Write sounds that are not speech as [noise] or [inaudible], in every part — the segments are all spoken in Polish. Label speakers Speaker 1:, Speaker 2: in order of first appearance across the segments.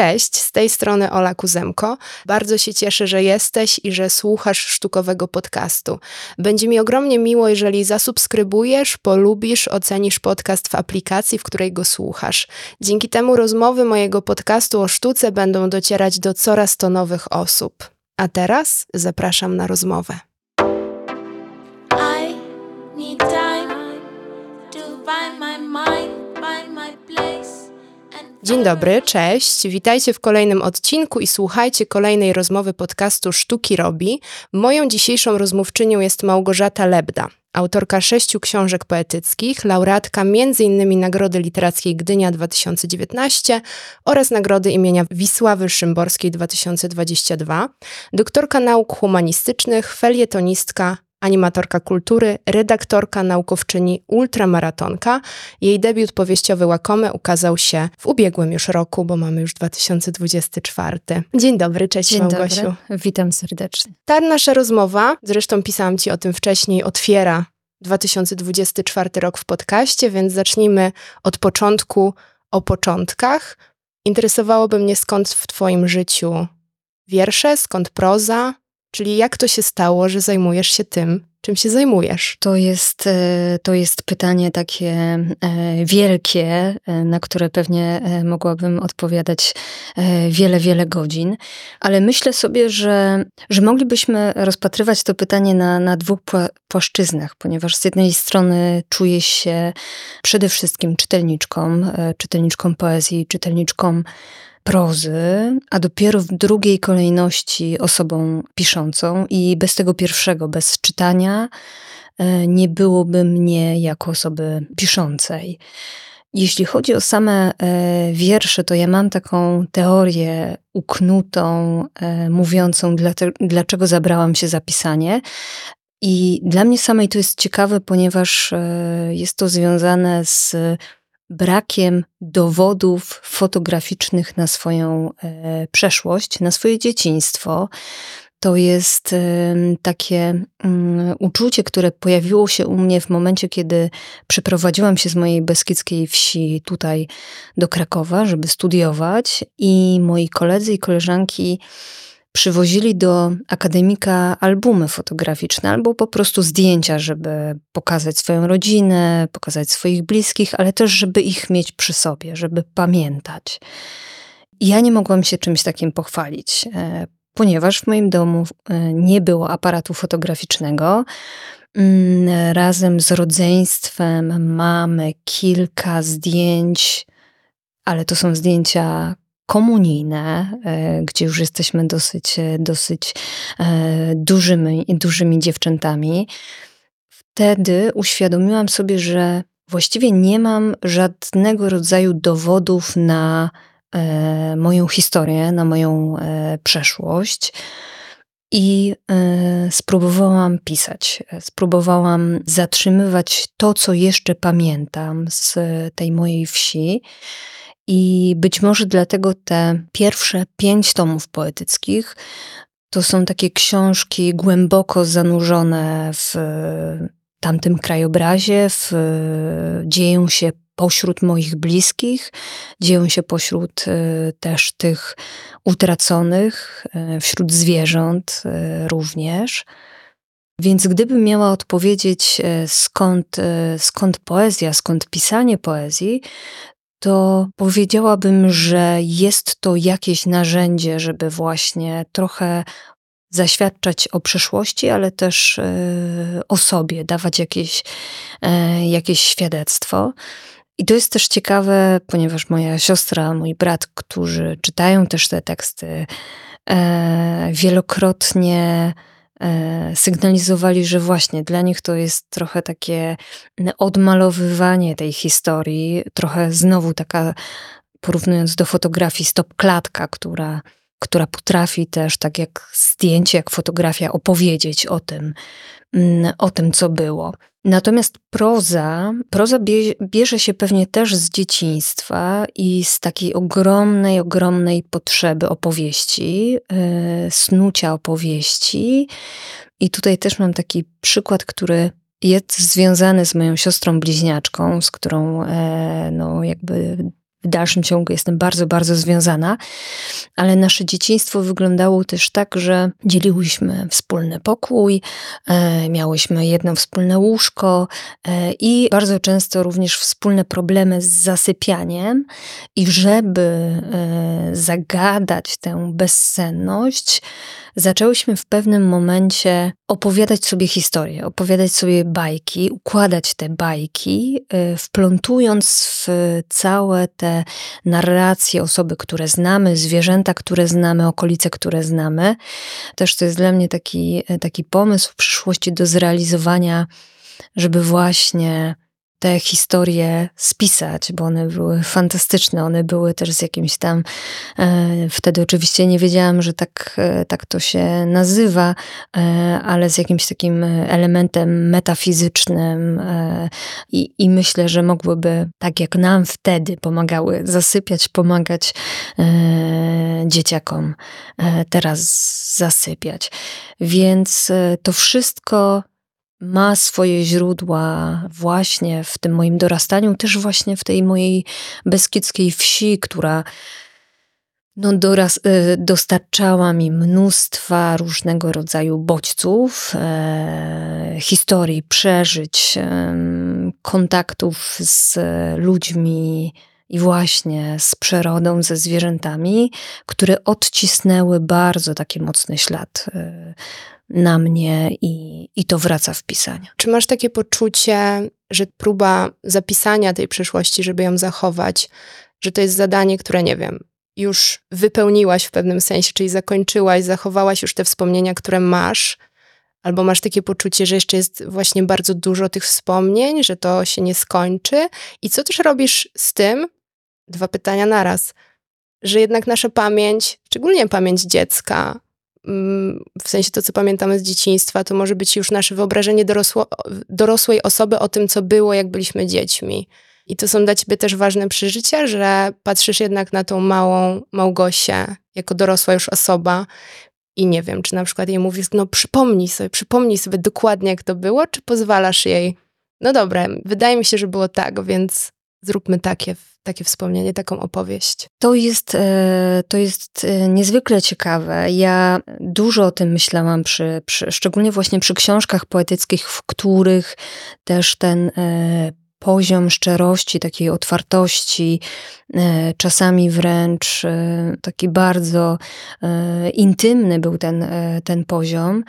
Speaker 1: Cześć, z tej strony Ola Kuzemko. Bardzo się cieszę, że jesteś i że słuchasz sztukowego podcastu. Będzie mi ogromnie miło, jeżeli zasubskrybujesz, polubisz, ocenisz podcast w aplikacji, w której go słuchasz. Dzięki temu rozmowy mojego podcastu o sztuce będą docierać do coraz to nowych osób. A teraz zapraszam na rozmowę. Dzień dobry, cześć. Witajcie w kolejnym odcinku i słuchajcie kolejnej rozmowy podcastu Sztuki Robi. Moją dzisiejszą rozmówczynią jest Małgorzata Lebda, autorka sześciu książek poetyckich, laureatka m.in. Nagrody Literackiej Gdynia 2019 oraz Nagrody imienia Wisławy Szymborskiej 2022, doktorka nauk humanistycznych, felietonistka, animatorka kultury, redaktorka, naukowczyni, ultramaratonka. Jej debiut powieściowy Łakome ukazał się w ubiegłym już roku, bo mamy już 2024. Dzień dobry, cześć
Speaker 2: Dzień
Speaker 1: Małgosiu.
Speaker 2: Dobry. Witam serdecznie.
Speaker 1: Ta nasza rozmowa, zresztą pisałam Ci o tym wcześniej, otwiera 2024 rok w podcaście, więc zacznijmy od początku, o początkach. Interesowałoby mnie skąd w Twoim życiu wiersze, skąd proza, Czyli jak to się stało, że zajmujesz się tym, czym się zajmujesz?
Speaker 2: To jest, e, to jest pytanie takie e, wielkie, e, na które pewnie mogłabym odpowiadać wiele, wiele godzin, ale myślę sobie, że, że moglibyśmy rozpatrywać to pytanie na, na dwóch płaszczyznach, ponieważ z jednej strony czuję się przede wszystkim czytelniczką, czytelniczką poezji, czytelniczką prozy, a dopiero w drugiej kolejności osobą piszącą, i bez tego pierwszego, bez czytania, e, nie byłoby mnie jako osoby piszącej. Jeśli chodzi o same e, wiersze, to ja mam taką teorię uknutą, e, mówiącą, dlaczego zabrałam się za pisanie. I dla mnie samej to jest ciekawe, ponieważ jest to związane z brakiem dowodów fotograficznych na swoją e, przeszłość, na swoje dzieciństwo. To jest e, takie um, uczucie, które pojawiło się u mnie w momencie, kiedy przeprowadziłam się z mojej beskidzkiej wsi tutaj do Krakowa, żeby studiować, i moi koledzy i koleżanki przywozili do akademika albumy fotograficzne albo po prostu zdjęcia, żeby pokazać swoją rodzinę, pokazać swoich bliskich, ale też, żeby ich mieć przy sobie, żeby pamiętać. Ja nie mogłam się czymś takim pochwalić, e, ponieważ w moim domu e, nie było aparatu fotograficznego. Mm, razem z rodzeństwem mamy kilka zdjęć, ale to są zdjęcia komunijne, e, gdzie już jesteśmy dosyć, e, dosyć e, dużymi, dużymi dziewczętami, wtedy uświadomiłam sobie, że właściwie nie mam żadnego rodzaju dowodów na moją historię, na moją przeszłość. I spróbowałam pisać, spróbowałam zatrzymywać to, co jeszcze pamiętam z tej mojej wsi. I być może dlatego te pierwsze pięć tomów poetyckich to są takie książki głęboko zanurzone w tamtym krajobrazie, w, dzieją się pośród moich bliskich, dzieją się pośród e, też tych utraconych, e, wśród zwierząt e, również. Więc gdybym miała odpowiedzieć, skąd, skąd poezja, skąd pisanie poezji, to powiedziałabym, że jest to jakieś narzędzie, żeby właśnie trochę zaświadczać o przeszłości, ale też e, o sobie, dawać jakieś, e, jakieś świadectwo. I to jest też ciekawe, ponieważ moja siostra, mój brat, którzy czytają też te teksty, e, wielokrotnie sygnalizowali, że właśnie dla nich to jest trochę takie odmalowywanie tej historii, trochę znowu taka, porównując do fotografii, stop klatka, która, która potrafi też, tak jak zdjęcie, jak fotografia, opowiedzieć o tym, mm, o tym, co było. Natomiast proza, proza bierze się pewnie też z dzieciństwa i z takiej ogromnej, ogromnej potrzeby opowieści, yy, snucia opowieści. I tutaj też mam taki przykład, który jest związany z moją siostrą bliźniaczką, z którą e, no, jakby w dalszym ciągu jestem bardzo, bardzo związana, ale nasze dzieciństwo wyglądało też tak, że dzieliłyśmy wspólny pokój, e, miałyśmy jedno wspólne łóżko e, i bardzo często również wspólne problemy z zasypianiem. I żeby e, zagadać tę bezsenność, zaczęłyśmy w pewnym momencie opowiadać sobie historie, opowiadać sobie bajki, układać te bajki, y, wplątując w całe te narracje osoby, które znamy, zwierzęta, które znamy, okolice, które znamy. Też to jest dla mnie taki, taki pomysł w przyszłości do zrealizowania, żeby właśnie te historie spisać, bo one były fantastyczne. One były też z jakimś tam. E, wtedy oczywiście nie wiedziałam, że tak, e, tak to się nazywa, e, ale z jakimś takim elementem metafizycznym. I, I myślę, że mogłyby, tak jak nam wtedy pomagały zasypiać, pomagać dzieciakom teraz zasypiać. Więc to wszystko ma swoje źródła właśnie w tym moim dorastaniu, też właśnie w tej mojej beskidzkiej wsi, która no, doraz, y, dostarczała mi mnóstwa różnego rodzaju bodźców, e, historii, przeżyć, e, kontaktów z ludźmi i właśnie z przyrodą, ze zwierzętami, które odcisnęły bardzo taki mocny ślad e, na mnie i, i to wraca w pisaniu.
Speaker 1: Czy masz takie poczucie, że próba zapisania tej przeszłości, żeby ją zachować, że to jest zadanie, które nie wiem, już wypełniłaś w pewnym sensie, czyli zakończyłaś, zachowałaś już te wspomnienia, które masz, albo masz takie poczucie, że jeszcze jest właśnie bardzo dużo tych wspomnień, że to się nie skończy. I co też robisz z tym? Dwa pytania naraz. Że jednak nasza pamięć, szczególnie pamięć dziecka, Mm, w sensie to, co pamiętamy z dzieciństwa, to może być już nasze wyobrażenie dorosło, dorosłej osoby o tym, co było, jak byliśmy dziećmi. I to są dla ciebie też ważne przeżycia, że patrzysz jednak na tą małą Małgosię jako dorosła już osoba i nie wiem, czy na przykład jej mówisz, no przypomnij sobie, przypomnij sobie dokładnie, jak to było, czy pozwalasz jej, no dobra, wydaje mi się, że było tak, więc zróbmy takie takie wspomnienie, taką opowieść?
Speaker 2: To jest, e, to jest e, niezwykle ciekawe. Ja dużo o tym myślałam, przy, przy, szczególnie właśnie przy książkach poetyckich, w których też ten e, poziom szczerości, takiej otwartości, e, czasami wręcz e, taki bardzo e, intymny był ten, ten poziom.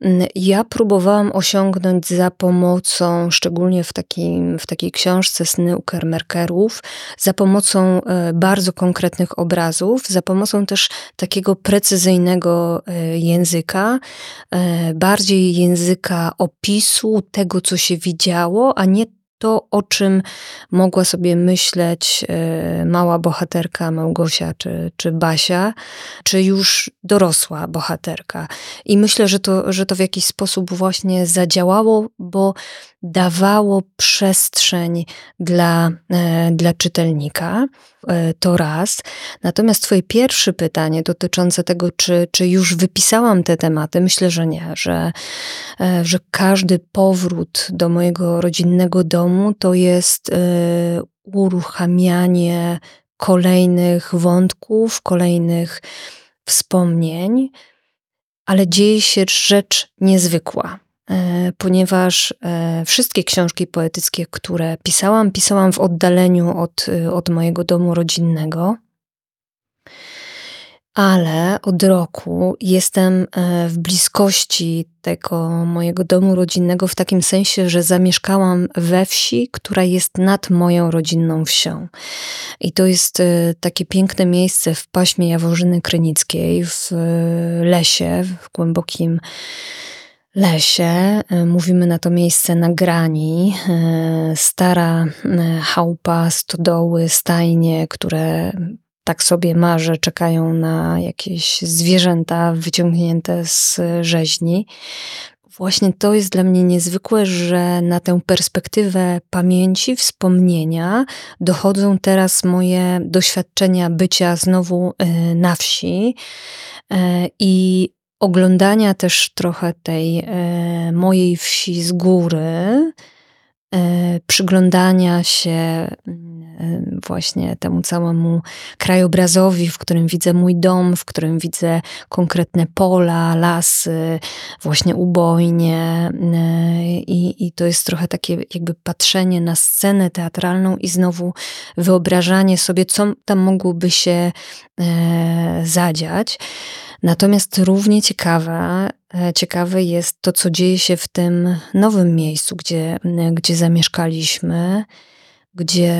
Speaker 2: Mm, ja próbowałam osiągnąć za pomocą, szczególnie w, takim, w takiej książce Sny Ukermerkerów, za pomocą bardzo konkretnych obrazów, za pomocą też takiego precyzyjnego języka, bardziej języka opisu tego, co się widziało, a nie to, o czym mogła sobie myśleć e, mała bohaterka Małgosia czy, czy Basia, czy już dorosła bohaterka. I myślę, że to, że to w jakiś sposób właśnie zadziałało, bo dawało przestrzeń dla, e, dla czytelnika. E, to raz. Natomiast Twoje pierwsze pytanie dotyczące tego, czy, czy już wypisałam te tematy, myślę, że nie, że, że każdy powrót do mojego rodzinnego domu to jest uruchamianie kolejnych wątków, kolejnych wspomnień, ale dzieje się rzecz niezwykła. E, ponieważ e, wszystkie książki poetyckie, które pisałam, pisałam w oddaleniu od, od mojego domu rodzinnego. Ale od roku jestem w bliskości tego mojego domu rodzinnego w takim sensie, że zamieszkałam we wsi, która jest nad moją rodzinną wsią. I to jest takie piękne miejsce w paśmie Jaworzyny Krynickiej, w lesie, w głębokim lesie. E, mówimy na to miejsce na grani. E, stara e, chałupa, stodoły, stajnie, które tak sobie marzę, czekają na jakieś zwierzęta wyciągnięte z rzeźni. Właśnie to jest dla mnie niezwykłe, że na tę perspektywę pamięci, wspomnienia dochodzą teraz moje doświadczenia bycia znowu na wsi i oglądania też trochę tej e, mojej wsi z góry, przyglądania się właśnie temu całemu krajobrazowi, w którym widzę mój dom, w którym widzę konkretne pola, lasy, właśnie ubojnie. I, i to jest trochę takie jakby patrzenie na scenę teatralną i znowu wyobrażanie sobie, co tam mogłoby się e, zadziać. Natomiast równie ciekawe, e, ciekawe jest to, co dzieje się w tym nowym miejscu, gdzie, gdzie zamieszkaliśmy gdzie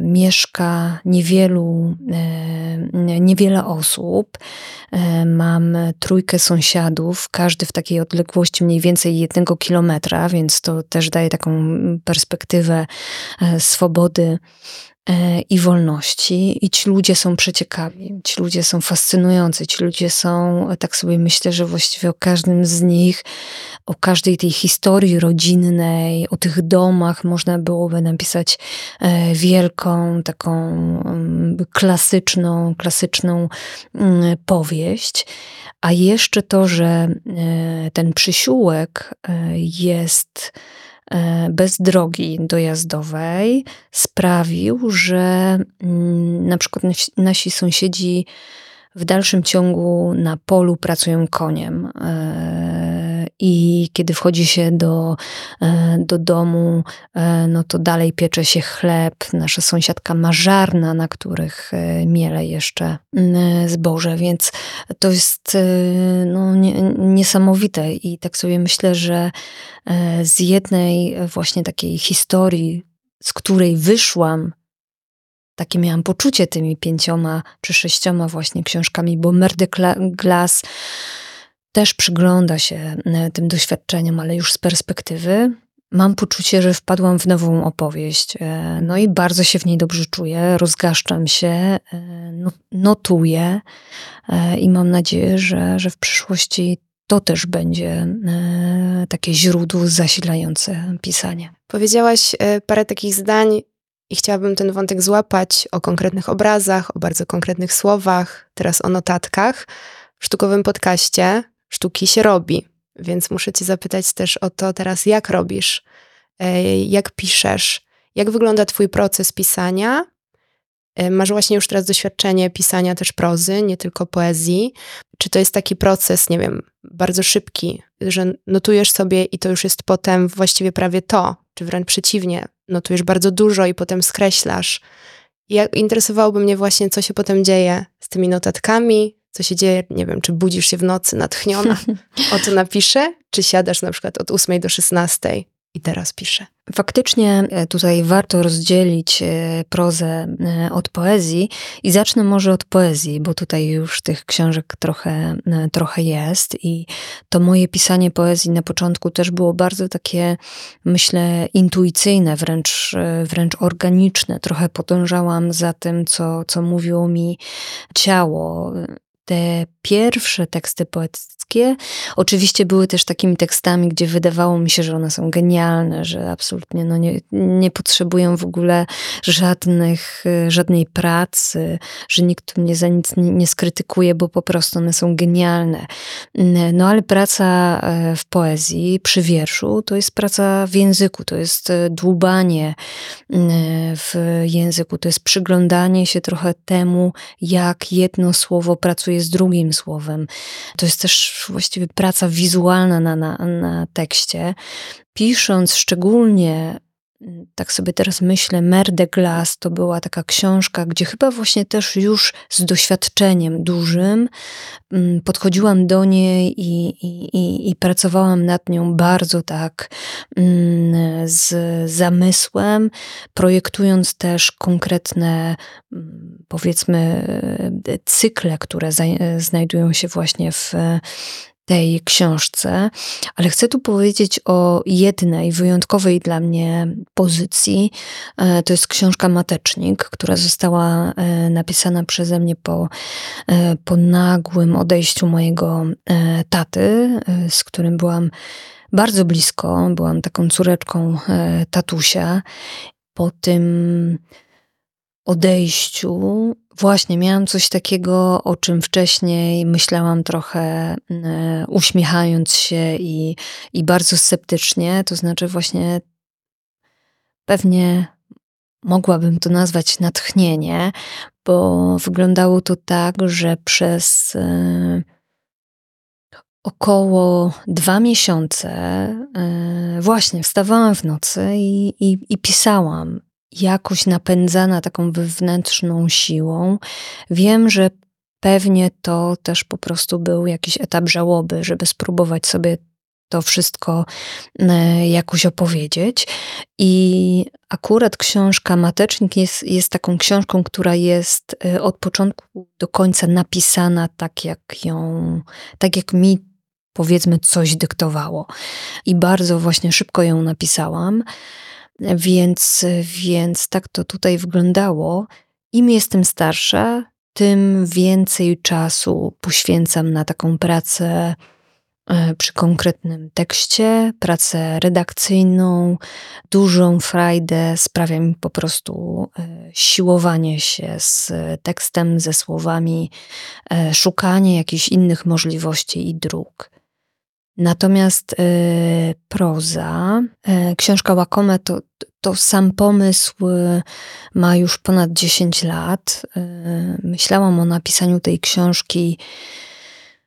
Speaker 2: mieszka niewielu, e, niewiele osób. E, mam trójkę sąsiadów, każdy w takiej odległości mniej więcej jednego kilometra, więc to też daje taką perspektywę e, swobody E, i wolności. I ci ludzie są przeciekawi, ci ludzie są fascynujący, ci ludzie są, tak sobie myślę, że właściwie o każdym z nich, o każdej tej historii rodzinnej, o tych domach można byłoby napisać e, wielką, taką mm, klasyczną, klasyczną mm, powieść. A jeszcze to, że e, ten przysiółek jest E, bez drogi dojazdowej sprawił, że mm, na przykład nasi sąsiedzi w dalszym ciągu na polu pracują koniem. E, I kiedy wchodzi się do, e, do domu, e, no to dalej piecze się chleb. Nasza sąsiadka ma żarna, na których miele jeszcze zboże, więc to jest no, niesamowite. I tak sobie myślę, że z jednej właśnie takiej historii, z której wyszłam takie miałam poczucie tymi pięcioma czy sześcioma właśnie książkami, bo Merde Glass też przygląda się e, tym doświadczeniom, ale już z perspektywy. Mam poczucie, że wpadłam w nową opowieść, e, no i bardzo się w niej dobrze czuję, rozgaszczam się, e, no, notuję i mam nadzieję, że, że w przyszłości to też będzie takie źródło zasilające pisanie.
Speaker 1: Powiedziałaś parę takich zdań, i chciałabym ten wątek złapać o konkretnych obrazach, o bardzo konkretnych słowach, teraz o notatkach. W sztukowym podcaście sztuki się robi, więc muszę Cię zapytać też o to teraz, jak robisz, e, jak piszesz, jak wygląda Twój proces pisania. E, masz właśnie już teraz doświadczenie pisania też prozy, nie tylko poezji. Czy to jest taki proces, nie wiem, bardzo szybki, że notujesz sobie i to już jest potem właściwie prawie to, czy wręcz przeciwnie, notujesz bardzo dużo i potem skreślasz. I interesowałoby mnie właśnie, co się potem dzieje z tymi notatkami, co się dzieje, nie wiem, czy budzisz się w nocy natchniona, [laughs] o to napiszę, czy siadasz na przykład od 8 do 16 i teraz piszę.
Speaker 2: Faktycznie e, tutaj warto rozdzielić e, prozę e, od poezji i zacznę może od poezji, bo tutaj już tych książek trochę, trochę jest i to moje pisanie poezji na początku też było bardzo takie, myślę, intuicyjne, wręcz, wręcz organiczne. Trochę podążałam za tym, co, co mówiło mi ciało te pierwsze teksty poetyckie oczywiście były też takimi tekstami, gdzie wydawało mi się, że one są genialne, że absolutnie no nie, nie potrzebują w ogóle żadnych, żadnej pracy, że nikt mnie za nic nie, nie skrytykuje, bo po prostu one są genialne. No ale praca e, w poezji, przy wierszu, to jest praca w języku, to jest e, dłubanie w języku, to jest przyglądanie się trochę temu, jak jedno słowo pracuje z drugim słowem. To jest też właściwie praca wizualna na, na, na tekście. Pisząc szczególnie tak sobie teraz myślę, Mer de Glace to była taka książka, gdzie chyba właśnie też już z doświadczeniem dużym mm, podchodziłam do niej i, i, i pracowałam nad nią bardzo tak mm, z zamysłem, projektując też konkretne, mm, powiedzmy, cykle, które znajdują się właśnie w tej książce, ale chcę tu powiedzieć o jednej wyjątkowej dla mnie pozycji. E, to jest książka Matecznik, która została e, napisana przeze mnie po, e, po nagłym odejściu mojego taty, z którym byłam bardzo blisko. Byłam taką córeczką tatusia. Po tym odejściu Właśnie, miałam coś takiego, o czym wcześniej myślałam trochę e, uśmiechając się i, i bardzo sceptycznie, to znaczy właśnie pewnie mogłabym to nazwać natchnienie, bo wyglądało to tak, że przez y, około dwa miesiące y, właśnie wstawałam w nocy i, i, i pisałam. Jakoś napędzana taką wewnętrzną siłą. Wiem, że pewnie to też po prostu był jakiś etap żałoby, żeby spróbować sobie to wszystko e, jakoś opowiedzieć. I akurat książka Matecznik jest, jest taką książką, która jest e, od początku do końca napisana tak, jak ją, tak jak mi powiedzmy coś dyktowało. I bardzo właśnie szybko ją napisałam, więc, więc tak to tutaj wyglądało. Im jestem starsza, tym więcej czasu poświęcam na taką pracę E, przy konkretnym tekście, pracę redakcyjną, dużą frajdę sprawia mi po prostu e, siłowanie się z tekstem, ze słowami, e, szukanie jakichś innych możliwości i dróg. Natomiast proza, książka Łakome to, to sam pomysł ma już ponad 10 lat. Myślałam o napisaniu tej książki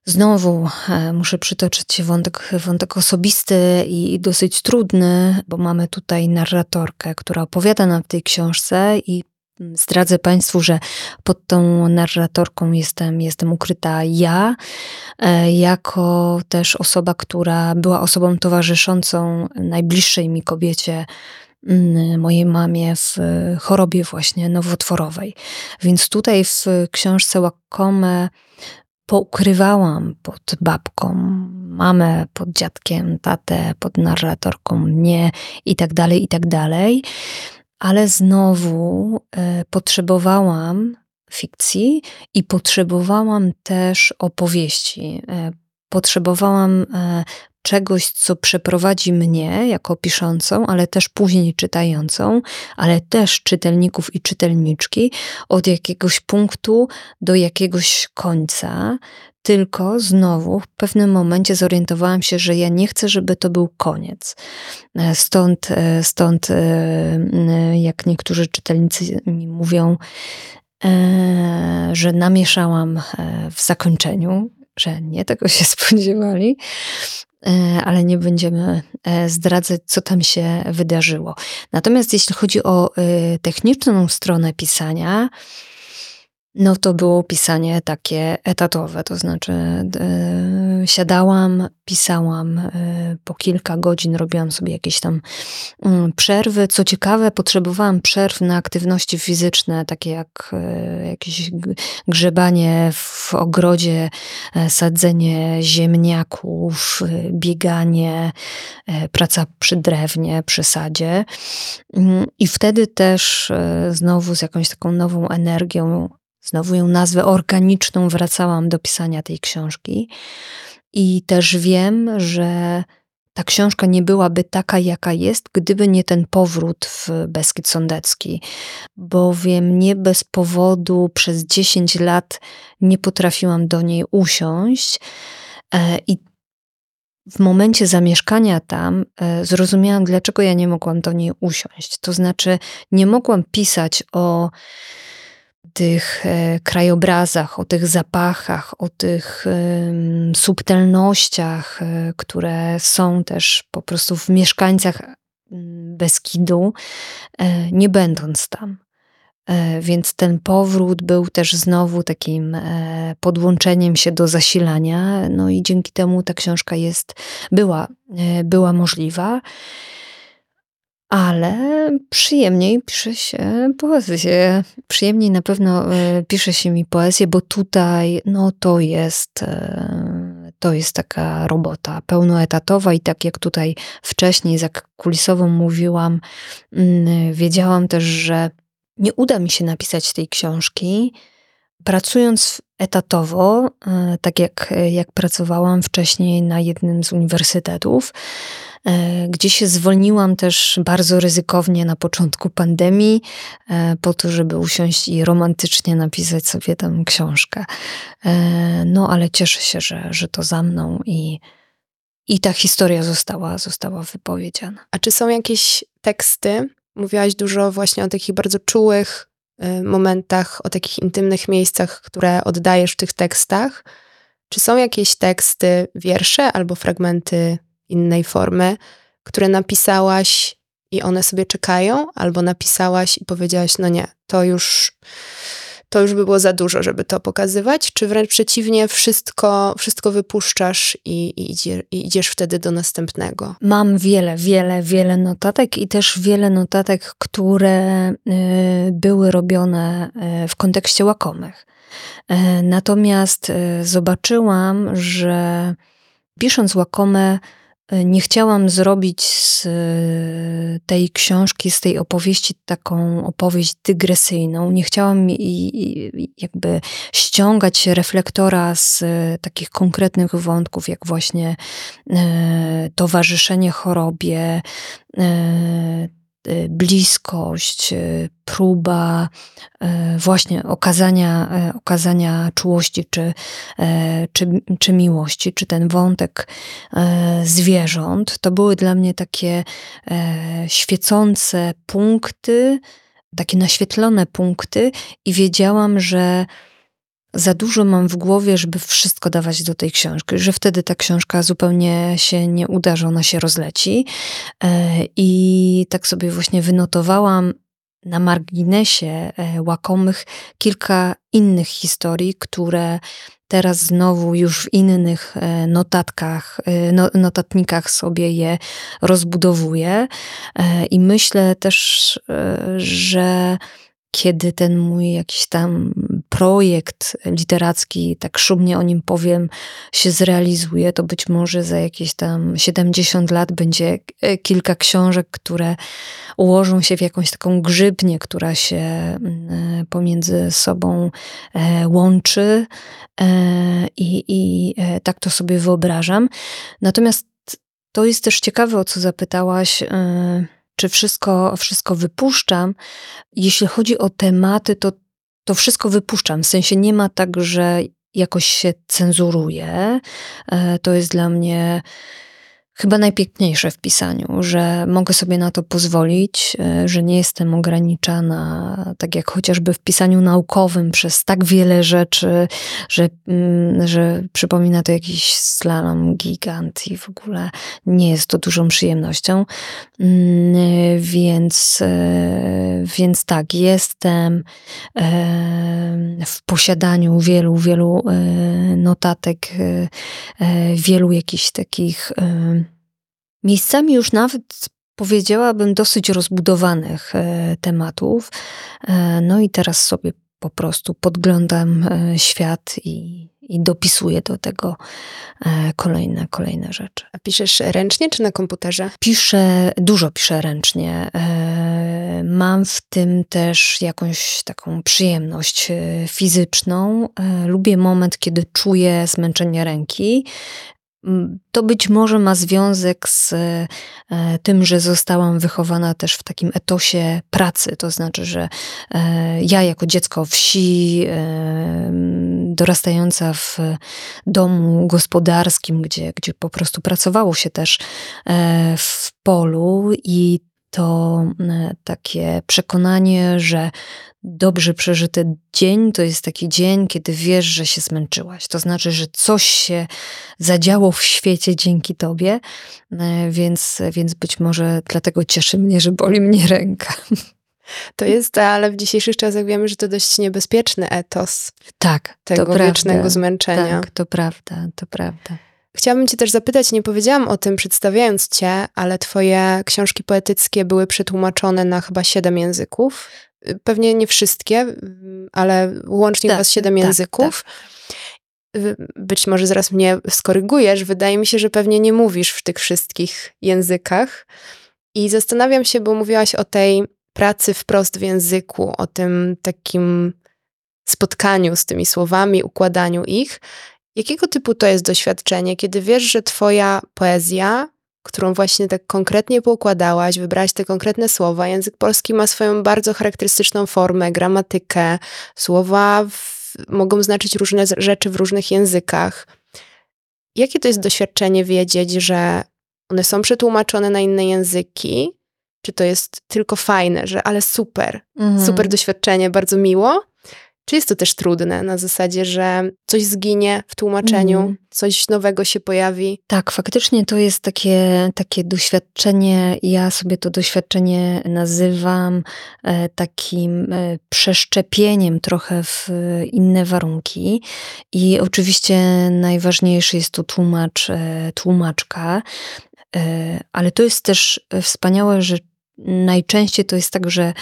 Speaker 2: Znowu e, muszę przytoczyć wątek, wątek osobisty i dosyć trudny, bo mamy tutaj narratorkę, która opowiada nam w tej książce i Zdradzę Państwu, że pod tą narratorką jestem, jestem ukryta ja, e, jako też osoba, która była osobą towarzyszącą najbliższej mi kobiecie, mojej mamie w chorobie właśnie nowotworowej. Więc tutaj w książce Łakome poukrywałam pod babką, mamę pod dziadkiem, tatę pod narratorką, mnie i tak dalej, i tak dalej. Ale znowu e, potrzebowałam fikcji i potrzebowałam też opowieści. E, potrzebowałam e, czegoś, co przeprowadzi mnie jako piszącą, ale też później czytającą, ale też czytelników i czytelniczki od jakiegoś punktu do jakiegoś końca. Tylko znowu w pewnym momencie zorientowałam się, że ja nie chcę, żeby to był koniec. Stąd, stąd jak niektórzy czytelnicy mi mówią, e, że namieszałam e, w zakończeniu, że nie tego się [laughs] spodziewali, E, ale nie będziemy e, zdradzać, co tam się wydarzyło. Natomiast jeśli chodzi o e, techniczną stronę pisania, no to było pisanie takie etatowe, to znaczy yy, siadałam, pisałam yy, po kilka godzin, robiłam sobie jakieś tam yy, przerwy. Co ciekawe, potrzebowałam przerw na aktywności fizyczne, takie jak jakieś grzebanie w ogrodzie, sadzenie ziemniaków, bieganie, praca przy drewnie, przy sadzie. Mm, I wtedy też znowu z jakąś taką nową energią znowu ją nazwę organiczną, wracałam do pisania tej książki. I też wiem, że ta książka nie byłaby taka, jaka jest, gdyby nie ten powrót w Beskid Sądecki, bowiem nie bez powodu przez 10 lat nie potrafiłam do niej usiąść e, i w momencie zamieszkania tam e, zrozumiałam, dlaczego ja nie mogłam do niej usiąść. To znaczy, nie mogłam pisać o tych e, krajobrazach, o tych zapachach, o tych subtelnościach, e, które są też po prostu w mieszkańcach Beskidu, e, nie będąc tam. Więc ten powrót był też znowu takim podłączeniem się do zasilania, no i dzięki temu ta książka jest, była, była możliwa ale przyjemniej pisze się poezję. Przyjemniej na pewno e, pisze się mi poezję, bo tutaj no to jest e, to jest taka robota pełnoetatowa i tak jak tutaj wcześniej za kulisową mówiłam, mm, wiedziałam też, że nie uda mi się napisać tej książki, pracując etatowo, e, tak jak, jak pracowałam wcześniej na jednym z uniwersytetów, gdzie się zwolniłam też bardzo ryzykownie na początku pandemii, e, po to, żeby usiąść i romantycznie napisać sobie tam książkę. E, no ale cieszę się, że, że to za mną i, i ta historia została, została wypowiedziana.
Speaker 1: A czy są jakieś teksty, mówiłaś dużo właśnie o takich bardzo czułych momentach, o takich intymnych miejscach, które oddajesz w tych tekstach. Czy są jakieś teksty, wiersze albo fragmenty innej formy, które napisałaś i one sobie czekają, albo napisałaś i powiedziałaś, no nie, to już, to już by było za dużo, żeby to pokazywać, czy wręcz przeciwnie, wszystko, wszystko wypuszczasz i, i, idzie, i idziesz wtedy do następnego?
Speaker 2: Mam wiele, wiele, wiele notatek i też wiele notatek, które y, były robione y, w kontekście łakomych. Y, natomiast zobaczyłam, że pisząc łakome, nie chciałam zrobić z e, tej książki, z tej opowieści taką opowieść dygresyjną. Nie chciałam jakby ściągać reflektora z e, takich konkretnych wątków, jak właśnie towarzyszenie chorobie, bliskość, y, próba y, właśnie okazania, okazania czułości czy, czy, czy miłości, czy ten wątek zwierząt, to były dla mnie takie świecące punkty, takie naświetlone punkty, i wiedziałam, że za dużo mam w głowie, żeby wszystko dawać do tej książki, że wtedy ta książka zupełnie się nie uda, że ona się rozleci. E, I tak sobie właśnie wynotowałam na marginesie e, łakomych kilka innych historii, które teraz znowu już w innych e, notatkach, no, notatnikach sobie je rozbudowuję. I myślę też, że kiedy ten mój jakiś tam projekt literacki, tak szumnie o nim powiem, się zrealizuje, to być może za jakieś tam 70 lat będzie e, kilka książek, które ułożą się w jakąś taką grzybnię, która się mm, e, pomiędzy sobą e, łączy i, i tak to sobie wyobrażam. Natomiast to jest też ciekawe, o co zapytałaś czy wszystko, wszystko wypuszczam. Jeśli chodzi o tematy, to, to wszystko wypuszczam. W sensie nie ma tak, że jakoś się cenzuruje. E, to jest dla mnie chyba najpiękniejsze w pisaniu, że mogę sobie na to pozwolić, e, że nie jestem ograniczana, tak jak chociażby w pisaniu naukowym, przez tak wiele rzeczy, że, mm, że przypomina to jakiś slalom gigant i w ogóle nie jest to dużą przyjemnością. Mm, więc, e, więc tak, jestem e, w posiadaniu wielu, wielu notatek, wielu jakichś takich miejscami już nawet powiedziałabym dosyć rozbudowanych e, tematów. E, no i teraz sobie po prostu podglądam e, świat i, i dopisuję do tego kolejne, kolejne rzeczy.
Speaker 1: A piszesz ręcznie czy na komputerze?
Speaker 2: Piszę, dużo piszę ręcznie. Mam w tym też jakąś taką przyjemność fizyczną. Lubię moment, kiedy czuję zmęczenie ręki to być może ma związek z e, tym, że zostałam wychowana też w takim etosie pracy. To znaczy, że e, ja jako dziecko wsi, e, dorastająca w domu gospodarskim, gdzie, gdzie po prostu pracowało się też w polu i to takie przekonanie, że dobrze przeżyty dzień to jest taki dzień, kiedy wiesz, że się zmęczyłaś. To znaczy, że coś się zadziało w świecie dzięki tobie, e, więc, więc być może dlatego cieszy mnie, że boli mnie ręka.
Speaker 1: To jest, ale w dzisiejszych czasach wiemy, że to dość niebezpieczny etos.
Speaker 2: Tak,
Speaker 1: tego to wiecznego prawda. zmęczenia.
Speaker 2: Tak, to prawda, to prawda.
Speaker 1: Chciałabym Cię też zapytać, nie powiedziałam o tym przedstawiając Cię, ale Twoje książki poetyckie były przetłumaczone na chyba siedem języków pewnie nie wszystkie, ale łącznie tak, chyba siedem tak, języków. Tak. Być może zaraz mnie skorygujesz. Wydaje mi się, że pewnie nie mówisz w tych wszystkich językach. I zastanawiam się, bo mówiłaś o tej pracy wprost w języku, o tym takim spotkaniu z tymi słowami, układaniu ich. Jakiego typu to jest doświadczenie, kiedy wiesz, że twoja poezja którą właśnie tak konkretnie poukładałaś, wybrałaś te konkretne słowa. Język polski ma swoją bardzo charakterystyczną formę, gramatykę. Słowa w, mogą znaczyć różne rzeczy w różnych językach. Jakie to jest doświadczenie wiedzieć, że one są przetłumaczone na inne języki czy to jest tylko fajne, że ale super,
Speaker 2: Mhm.
Speaker 1: super doświadczenie, bardzo miło, czy jest to też trudne na zasadzie, że coś zginie w tłumaczeniu,
Speaker 2: Mhm.
Speaker 1: coś nowego się pojawi?
Speaker 2: Tak, faktycznie to jest takie, takie doświadczenie. Ja sobie to doświadczenie nazywam e, takim e, przeszczepieniem trochę w inne warunki. I oczywiście najważniejszy jest tu tłumacz, e, tłumaczka, e, ale to jest też wspaniałe, że najczęściej to jest tak, że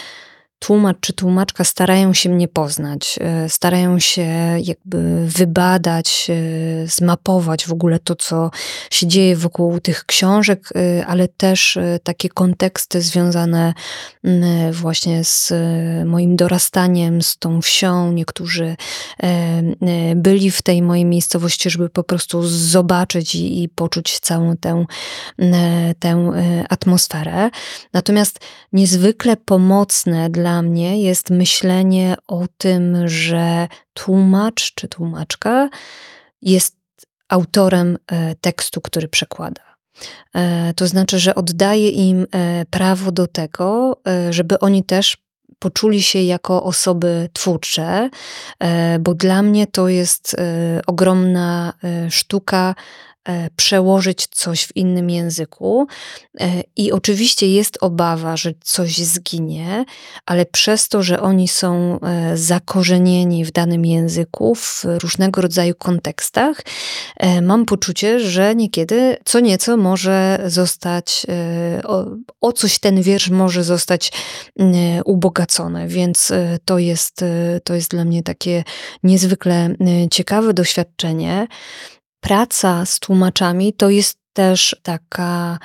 Speaker 2: tłumacz czy tłumaczka starają się mnie poznać, e, starają się jakby wybadać, e, zmapować w ogóle to, co się dzieje wokół tych książek, e, ale też takie konteksty związane właśnie z moim dorastaniem, z tą wsią. Niektórzy byli w tej mojej miejscowości, żeby po prostu zobaczyć i, i poczuć całą tę, tę atmosferę. Natomiast niezwykle pomocne dla mnie jest myślenie o tym, że tłumacz czy tłumaczka jest autorem e, tekstu, który przekłada. E, To znaczy, że oddaje im e, prawo do tego, żeby oni też poczuli się jako osoby twórcze, bo dla mnie to jest ogromna sztuka przełożyć coś w innym języku. E, I oczywiście jest obawa, że coś zginie, ale przez to, że oni są e, zakorzenieni w danym języku, w różnego rodzaju kontekstach, e, mam poczucie, że niekiedy co nieco może zostać, e, o, coś ten wiersz może zostać ubogacony, więc e, to jest, e, to jest dla mnie takie niezwykle e, ciekawe doświadczenie. Praca z tłumaczami to jest też taka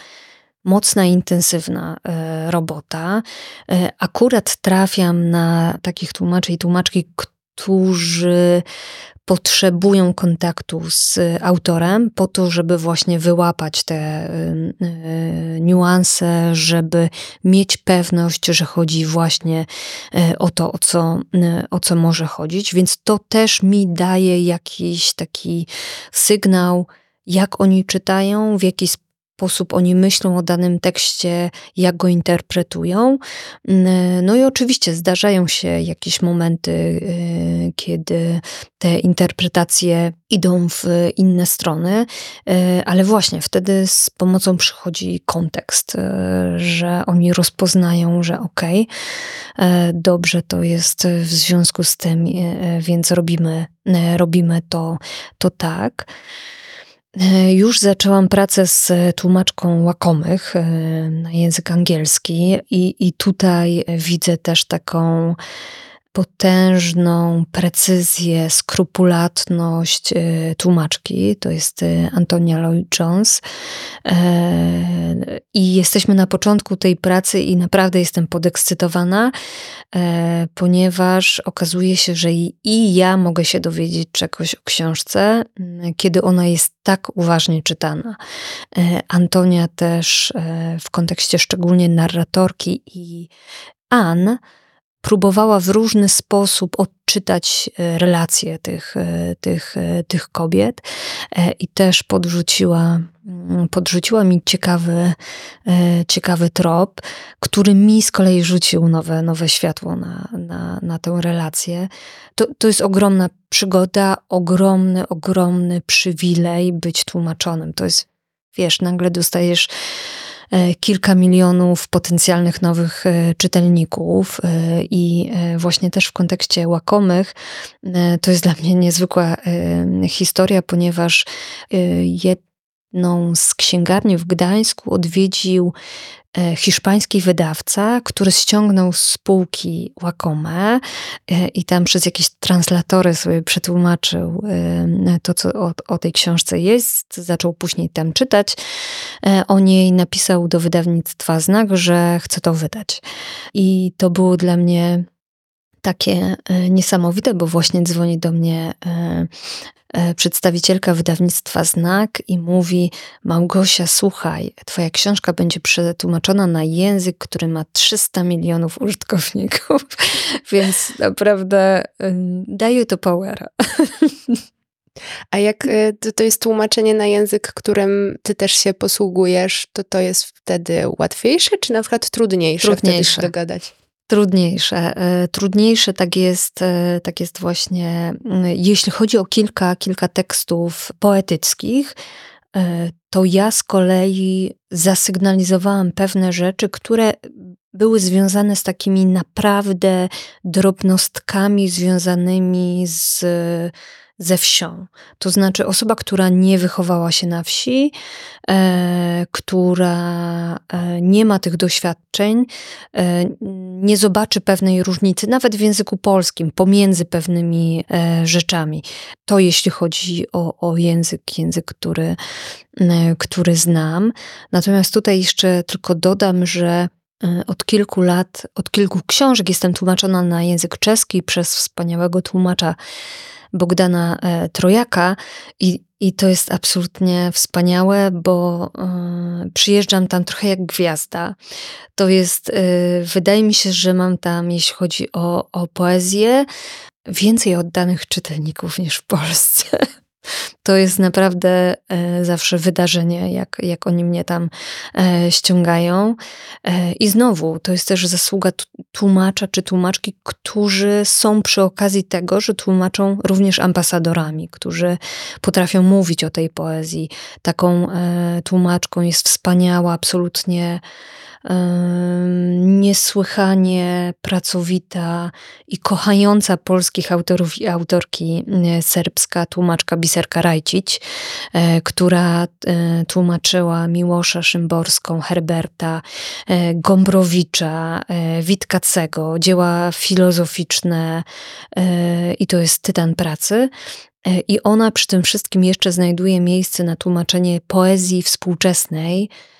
Speaker 2: mocna, intensywna e, robota. E, Akurat trafiam na takich tłumaczy i tłumaczki, którzy potrzebują kontaktu z autorem po to, żeby właśnie wyłapać te e, e, niuanse, żeby mieć pewność, że chodzi właśnie o to, o co, o co może chodzić. Więc to też mi daje jakiś taki sygnał, jak oni czytają, w jaki sposób oni myślą o danym tekście, jak go interpretują. Mm, No i oczywiście zdarzają się jakieś momenty, y, kiedy te interpretacje idą w inne strony, y, ale właśnie wtedy z pomocą przychodzi kontekst, y, że oni rozpoznają, że okej, okay, dobrze to jest w związku z tym, więc robimy, robimy to, to tak. Już zaczęłam pracę z tłumaczką łakomych na język angielski, i, i tutaj widzę też taką potężną precyzję, skrupulatność tłumaczki. To jest Antonia Lloyd-Jones. I jesteśmy na początku tej pracy i naprawdę jestem podekscytowana, ponieważ okazuje się, że i ja mogę się dowiedzieć czegoś o książce, kiedy ona jest tak uważnie czytana. Antonia też w kontekście szczególnie narratorki i Ann próbowała w różny sposób odczytać relacje tych, tych, tych kobiet i też podrzuciła, podrzuciła mi ciekawy, ciekawy trop, który mi z kolei rzucił nowe, nowe światło na, na, na tę relację. To, to jest ogromna przygoda, ogromny, ogromny przywilej być tłumaczonym. To jest, wiesz, nagle dostajesz kilka milionów potencjalnych nowych czytelników i właśnie też w kontekście łakomych to jest dla mnie niezwykła historia, ponieważ jedną z księgarni w Gdańsku odwiedził hiszpański wydawca, który ściągnął z spółki łakome i tam przez jakieś translatory sobie przetłumaczył to, co o, o, tej książce jest. Zaczął później tam czytać. O niej napisał do wydawnictwa znak, że chce to wydać. I to było dla mnie takie niesamowite, bo właśnie dzwoni do mnie przedstawicielka wydawnictwa Znak i mówi: Małgosia, słuchaj, Twoja książka będzie przetłumaczona na język, który ma 300 milionów użytkowników, [laughs] więc naprawdę daje to powera.
Speaker 1: A jak e, to, to jest tłumaczenie na język, którym ty też się posługujesz, to to jest wtedy łatwiejsze, czy na przykład trudniejsze,
Speaker 2: trudniejsze.
Speaker 1: wtedy się dogadać?
Speaker 2: Trudniejsze. E, trudniejsze tak jest, e, tak jest właśnie, jeśli chodzi o kilka, kilka tekstów poetyckich, to ja z kolei zasygnalizowałam pewne rzeczy, które były związane z takimi naprawdę drobnostkami związanymi z ze wsią. To znaczy osoba, która nie wychowała się na wsi, e, która e, nie ma tych doświadczeń, e, nie zobaczy pewnej różnicy, nawet w języku polskim, pomiędzy pewnymi e, rzeczami. To jeśli chodzi o, o język, język, który, e, który znam. Natomiast tutaj jeszcze tylko dodam, że e, od kilku lat, od kilku książek jestem tłumaczona na język czeski przez wspaniałego tłumacza Bogdana e, Trojaka i, i to jest absolutnie wspaniałe, bo y, przyjeżdżam tam trochę jak gwiazda. To jest, y, wydaje mi się, że mam tam, jeśli chodzi o, o poezję, więcej oddanych czytelników niż w Polsce. [laughs] To jest naprawdę e, zawsze wydarzenie, jak, jak oni mnie tam e, ściągają. E, I znowu, to jest też zasługa tłumacza czy tłumaczki, którzy są przy okazji tego, że tłumaczą również ambasadorami, którzy potrafią mówić o tej poezji. Taką tłumaczką jest wspaniała, absolutnie niesłychanie pracowita i kochająca polskich autorów i autorki serbska tłumaczka Biserka Rajcić, e, która e, tłumaczyła Miłosza Szymborską, Herberta, e, Gombrowicza, Witkacego, dzieła filozoficzne i to jest tytan pracy. I ona przy tym wszystkim jeszcze znajduje miejsce na tłumaczenie poezji współczesnej, E,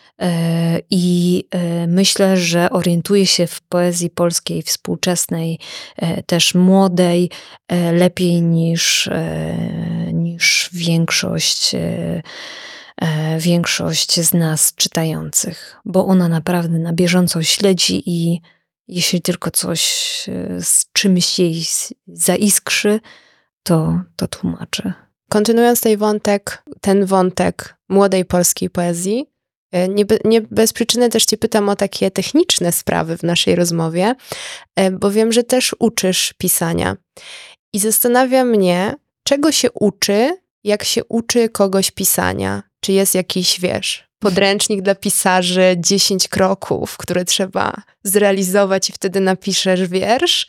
Speaker 2: I e, myślę, że orientuje się w poezji polskiej współczesnej, e, też młodej, lepiej niż, niż większość, większość z nas czytających, bo ona naprawdę na bieżąco śledzi i jeśli tylko coś z czymś jej zaiskrzy, to, to tłumaczy.
Speaker 1: Kontynuując ten wątek, ten wątek młodej polskiej poezji, E, nie, nie, bez przyczyny też Cię pytam o takie techniczne sprawy w naszej rozmowie, e, bo wiem, że też uczysz pisania. I zastanawia mnie, czego się uczy, jak się uczy kogoś pisania. Czy jest jakiś, wiesz, podręcznik dla pisarzy, 10 kroków, które trzeba zrealizować i wtedy napiszesz wiersz?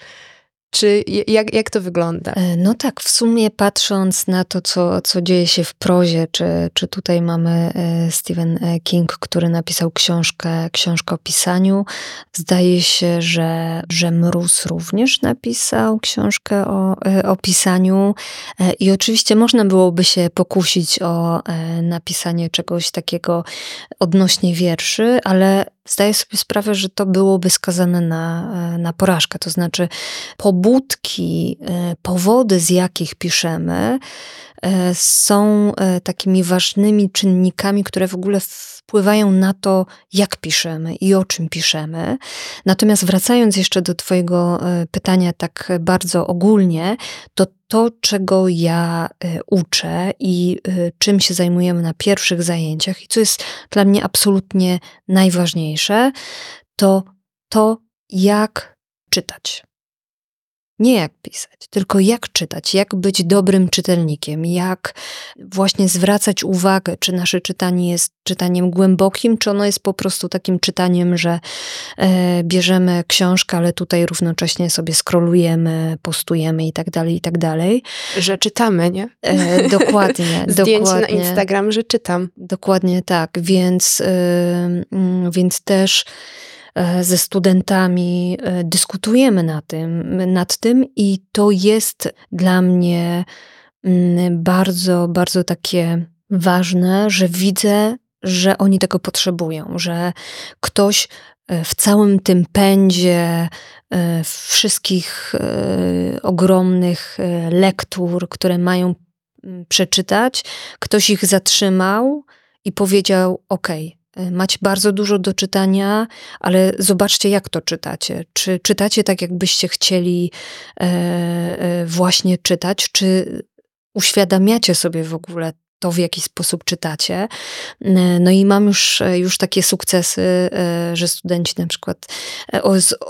Speaker 1: Czy jak, jak to wygląda?
Speaker 2: E, no tak, w sumie patrząc na to, co, co dzieje się w prozie, czy, czy tutaj mamy e, Stephen e, King, który napisał książkę, książkę o pisaniu. Zdaje się, że, że Mróz również napisał książkę o, o pisaniu. I oczywiście można byłoby się pokusić o napisanie czegoś takiego odnośnie wierszy, ale zdaję sobie sprawę, że to byłoby skazane na, e, na porażkę. To znaczy, pobudki, e, powody, z jakich piszemy, są takimi ważnymi czynnikami, które w ogóle wpływają na to, jak piszemy i o czym piszemy. Natomiast wracając jeszcze do Twojego pytania tak bardzo ogólnie, to to, czego ja e, uczę i e, czym się zajmujemy na pierwszych zajęciach, i co jest dla mnie absolutnie najważniejsze, to to, jak czytać. Nie jak pisać, tylko jak czytać, jak być dobrym czytelnikiem, jak właśnie zwracać uwagę, czy nasze czytanie jest czytaniem głębokim, czy ono jest po prostu takim czytaniem, że e, bierzemy książkę, ale tutaj równocześnie sobie skrolujemy, postujemy i tak dalej, i tak dalej.
Speaker 1: Że czytamy, nie?
Speaker 2: E, dokładnie. [laughs]
Speaker 1: Zdjęcie
Speaker 2: dokładnie,
Speaker 1: na Instagram, że czytam.
Speaker 2: Dokładnie tak, więc, e, więc też ze studentami e, dyskutujemy na tym, nad tym i to jest dla mnie mm, bardzo, bardzo takie ważne, że widzę, że oni tego potrzebują, że ktoś e, w całym tym pędzie wszystkich ogromnych lektur, które mają mm, przeczytać, ktoś ich zatrzymał i powiedział: OK, E, macie bardzo dużo do czytania, ale zobaczcie, jak to czytacie. Czy czytacie tak, jakbyście chcieli e, e, właśnie czytać, czy uświadamiacie sobie w ogóle to, w jaki sposób czytacie. No i mam już, już takie sukcesy, e, że studenci na przykład e,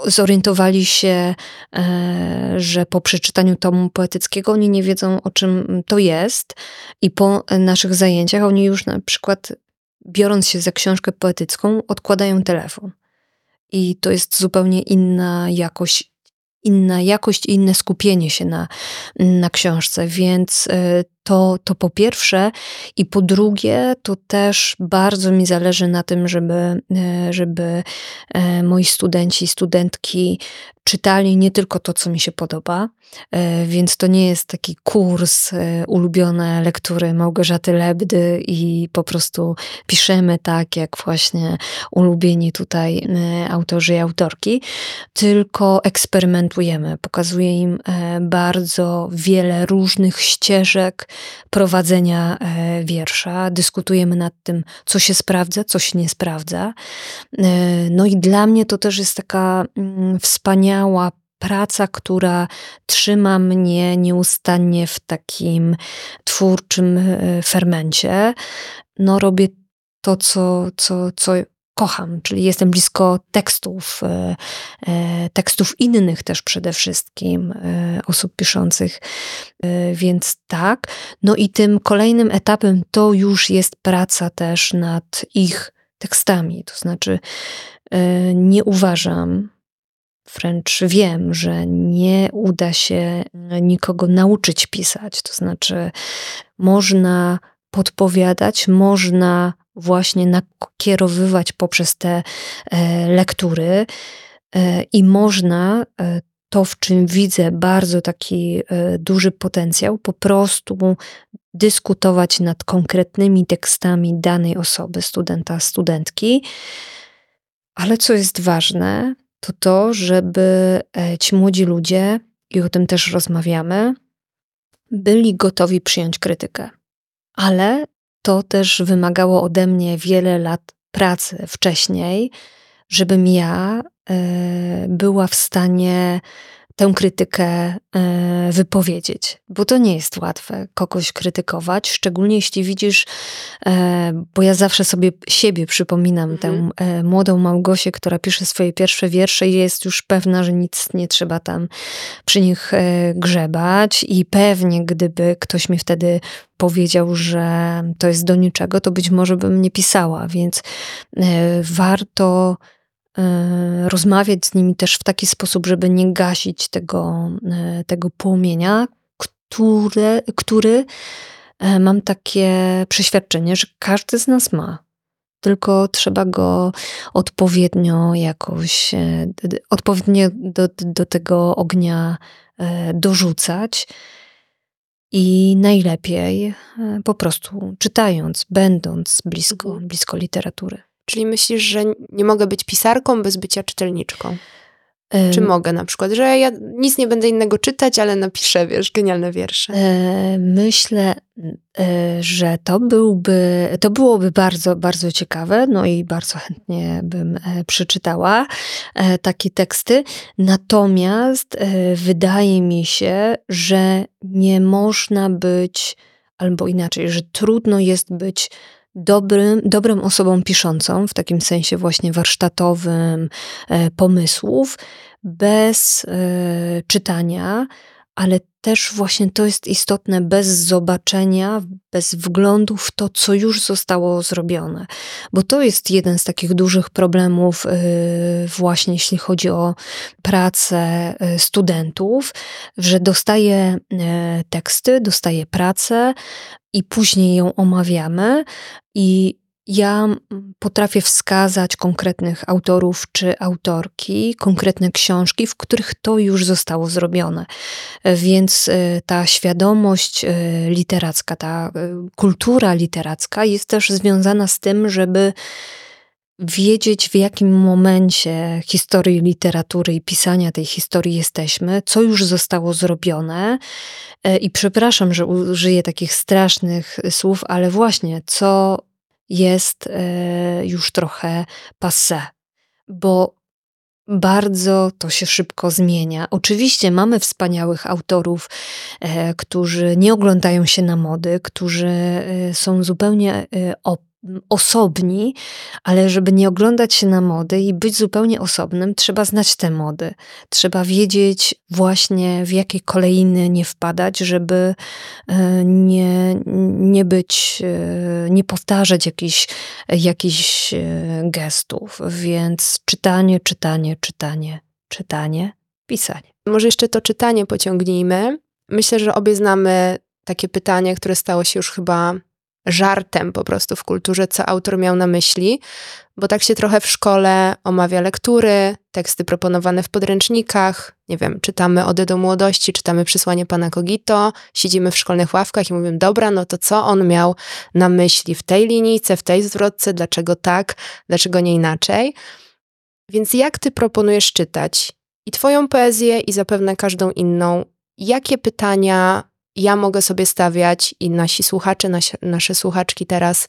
Speaker 2: zorientowali się, e, że po przeczytaniu tomu poetyckiego oni nie wiedzą, o czym to jest, i po naszych zajęciach oni już na przykład, biorąc się za książkę poetycką, odkładają telefon. I to jest zupełnie inna jakość inna jakość i inne skupienie się na, na książce, więc to, to po pierwsze. I po drugie, to też bardzo mi zależy na tym, żeby, e, żeby e, moi studenci studentki czytali nie tylko to, co mi się podoba, e, więc to nie jest taki kurs ulubione lektury Małgorzaty Lebdy i po prostu piszemy tak, jak właśnie ulubieni tutaj autorzy i autorki, tylko eksperymentujemy. Pokazuję im bardzo wiele różnych ścieżek, prowadzenia e, wiersza. Dyskutujemy nad tym, co się sprawdza, co się nie sprawdza. E, no i dla mnie to też jest taka mm, wspaniała praca, która trzyma mnie nieustannie w takim twórczym e, fermencie. No, robię to, co, co, co kocham, czyli jestem blisko tekstów, e, e, tekstów innych też przede wszystkim, e, osób piszących, więc tak. No i tym kolejnym etapem to już jest praca też nad ich tekstami, to znaczy nie uważam, wręcz wiem, że nie uda się nikogo nauczyć pisać, to znaczy można podpowiadać, można właśnie nakierowywać poprzez te e, lektury e, i można e, to, w czym widzę bardzo taki duży potencjał, po prostu dyskutować nad konkretnymi tekstami danej osoby, studenta, studentki. Ale co jest ważne, to to, żeby ci młodzi ludzie, i o tym też rozmawiamy, byli gotowi przyjąć krytykę. Ale to też wymagało ode mnie wiele lat pracy wcześniej, żebym ja e, była w stanie tę krytykę e, wypowiedzieć, bo to nie jest łatwe kogoś krytykować, szczególnie jeśli widzisz, e, bo ja zawsze sobie siebie przypominam, mhm. tę e, młodą Małgosię, która pisze swoje pierwsze wiersze i jest już pewna, że nic nie trzeba tam przy nich grzebać i pewnie gdyby ktoś mi wtedy powiedział, że to jest do niczego, to być może bym nie pisała, więc warto rozmawiać z nimi też w taki sposób, żeby nie gasić tego, e, tego płomienia, które, który e, mam takie przeświadczenie, że każdy z nas ma. Tylko trzeba go odpowiednio jakoś, odpowiednio do, do tego ognia dorzucać. I najlepiej po prostu czytając, będąc blisko, mhm. blisko literatury.
Speaker 1: Czyli myślisz, że nie mogę być pisarką bez bycia czytelniczką? Czy mogę na przykład, że ja nic nie będę innego czytać, ale napiszę, wiesz, genialne wiersze?
Speaker 2: Myślę, e, że to byłby, to byłoby bardzo, bardzo ciekawe, no i bardzo chętnie bym e, przeczytała e, takie teksty. Natomiast wydaje mi się, że nie można być, albo inaczej, że trudno jest być dobrym, dobrą osobą piszącą, w takim sensie właśnie warsztatowym, e, pomysłów, bez e, czytania, ale też właśnie to jest istotne, bez zobaczenia, bez wglądu w to, co już zostało zrobione. Bo to jest jeden z takich dużych problemów, e, właśnie jeśli chodzi o pracę studentów, że dostaje teksty, dostaje pracę, i później ją omawiamy. I ja potrafię wskazać konkretnych autorów czy autorki, konkretne książki, w których to już zostało zrobione. Więc e, ta świadomość e, literacka, ta e, kultura literacka jest też związana z tym, żeby wiedzieć, w jakim momencie historii literatury i pisania tej historii jesteśmy, co już zostało zrobione. E, I przepraszam, że użyję takich strasznych słów, ale właśnie, co jest e, już trochę passe. Bo bardzo to się szybko zmienia. Oczywiście mamy wspaniałych autorów, e, którzy nie oglądają się na mody, którzy e, są zupełnie osobni, ale żeby nie oglądać się na mody i być zupełnie osobnym, trzeba znać te mody. Trzeba wiedzieć właśnie w jakie kolejny nie wpadać, żeby e, nie, nie być, e, nie powtarzać jakichś, jakichś e, gestów. Więc czytanie, czytanie, czytanie, czytanie, pisanie.
Speaker 1: Może jeszcze to czytanie pociągnijmy. Myślę, że obie znamy takie pytanie, które stało się już chyba żartem po prostu w kulturze, co autor miał na myśli, bo tak się trochę w szkole omawia lektury, teksty proponowane w podręcznikach, nie wiem, czytamy Ode do młodości, czytamy Przysłanie Pana Kogito, siedzimy w szkolnych ławkach i mówimy, dobra, no to co on miał na myśli w tej linijce, w tej zwrotce, dlaczego tak, dlaczego nie inaczej. Więc jak ty proponujesz czytać i twoją poezję i zapewne każdą inną, jakie pytania ja mogę sobie stawiać i nasi słuchacze, nasi, nasze słuchaczki teraz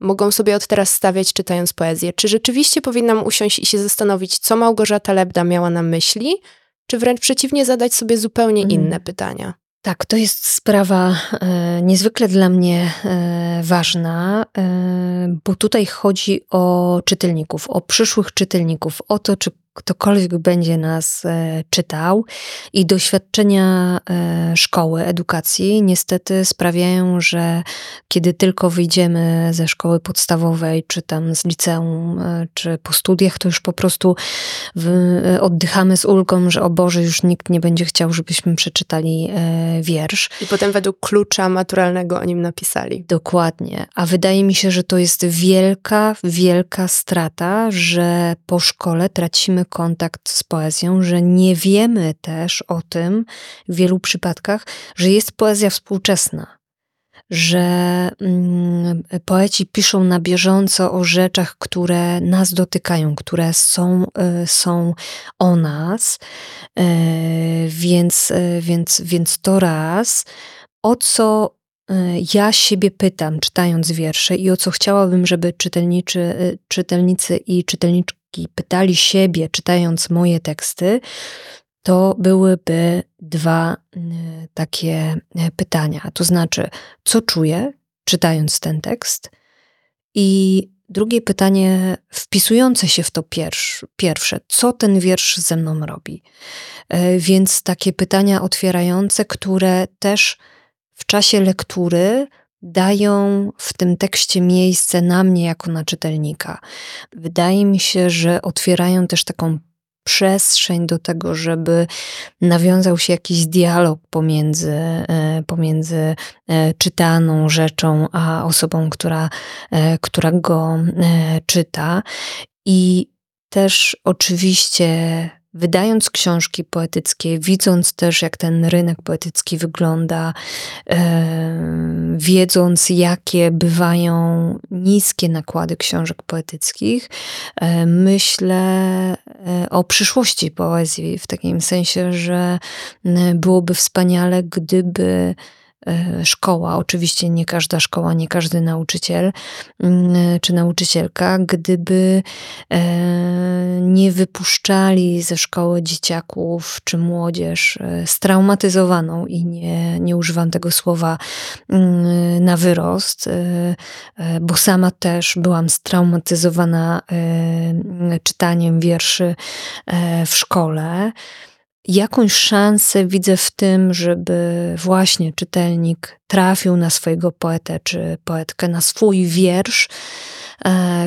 Speaker 1: mogą sobie od teraz stawiać czytając poezję. Czy rzeczywiście powinnam usiąść i się zastanowić, co Małgorzata Lebda miała na myśli, czy wręcz przeciwnie zadać sobie zupełnie mm. inne pytania?
Speaker 2: Tak, to jest sprawa e, niezwykle dla mnie e, ważna, e, bo tutaj chodzi o czytelników, o przyszłych czytelników, o to, czy ktokolwiek będzie nas e, czytał i doświadczenia e, szkoły, edukacji niestety sprawiają, że kiedy tylko wyjdziemy ze szkoły podstawowej, czy tam z liceum, e, czy po studiach, to już po prostu oddychamy z ulgą, że o Boże, już nikt nie będzie chciał, żebyśmy przeczytali wiersz.
Speaker 1: I potem według klucza maturalnego o nim napisali.
Speaker 2: Dokładnie. A wydaje mi się, że to jest wielka, wielka strata, że po szkole tracimy kontakt z poezją, że nie wiemy też o tym w wielu przypadkach, że jest poezja współczesna. Że mm, poeci piszą na bieżąco o rzeczach, które nas dotykają, które są, y, są o nas. Y, więc, y, więc, więc to raz. O co ja siebie pytam, czytając wiersze, i o co chciałabym, żeby czytelniczy, czytelnicy i czytelniczki pytali siebie, czytając moje teksty, to byłyby dwa takie e, pytania. To znaczy, co czuję, czytając ten tekst, i drugie pytanie, wpisujące się w to pierwsze, pierwsze co ten wiersz ze mną robi. E, więc takie pytania otwierające, które też w czasie lektury dają w tym tekście miejsce na mnie jako na czytelnika. Wydaje mi się, że otwierają też taką przestrzeń do tego, żeby nawiązał się jakiś dialog pomiędzy, e, pomiędzy e, czytaną rzeczą a osobą, która, e, która go czyta. I też oczywiście wydając książki poetyckie, widząc też, jak ten rynek poetycki wygląda, wiedząc, jakie bywają niskie nakłady książek poetyckich, myślę e, o przyszłości poezji, w takim sensie, że byłoby wspaniale, gdyby szkoła, oczywiście nie każda szkoła, nie każdy nauczyciel mm, czy nauczycielka, gdyby e, nie wypuszczali ze szkoły dzieciaków czy młodzież e, straumatyzowaną i nie, nie używam tego słowa mm, na wyrost, bo sama też byłam straumatyzowana czytaniem wierszy w szkole jakąś szansę widzę w tym, żeby właśnie czytelnik trafił na swojego poetę czy poetkę, na swój wiersz,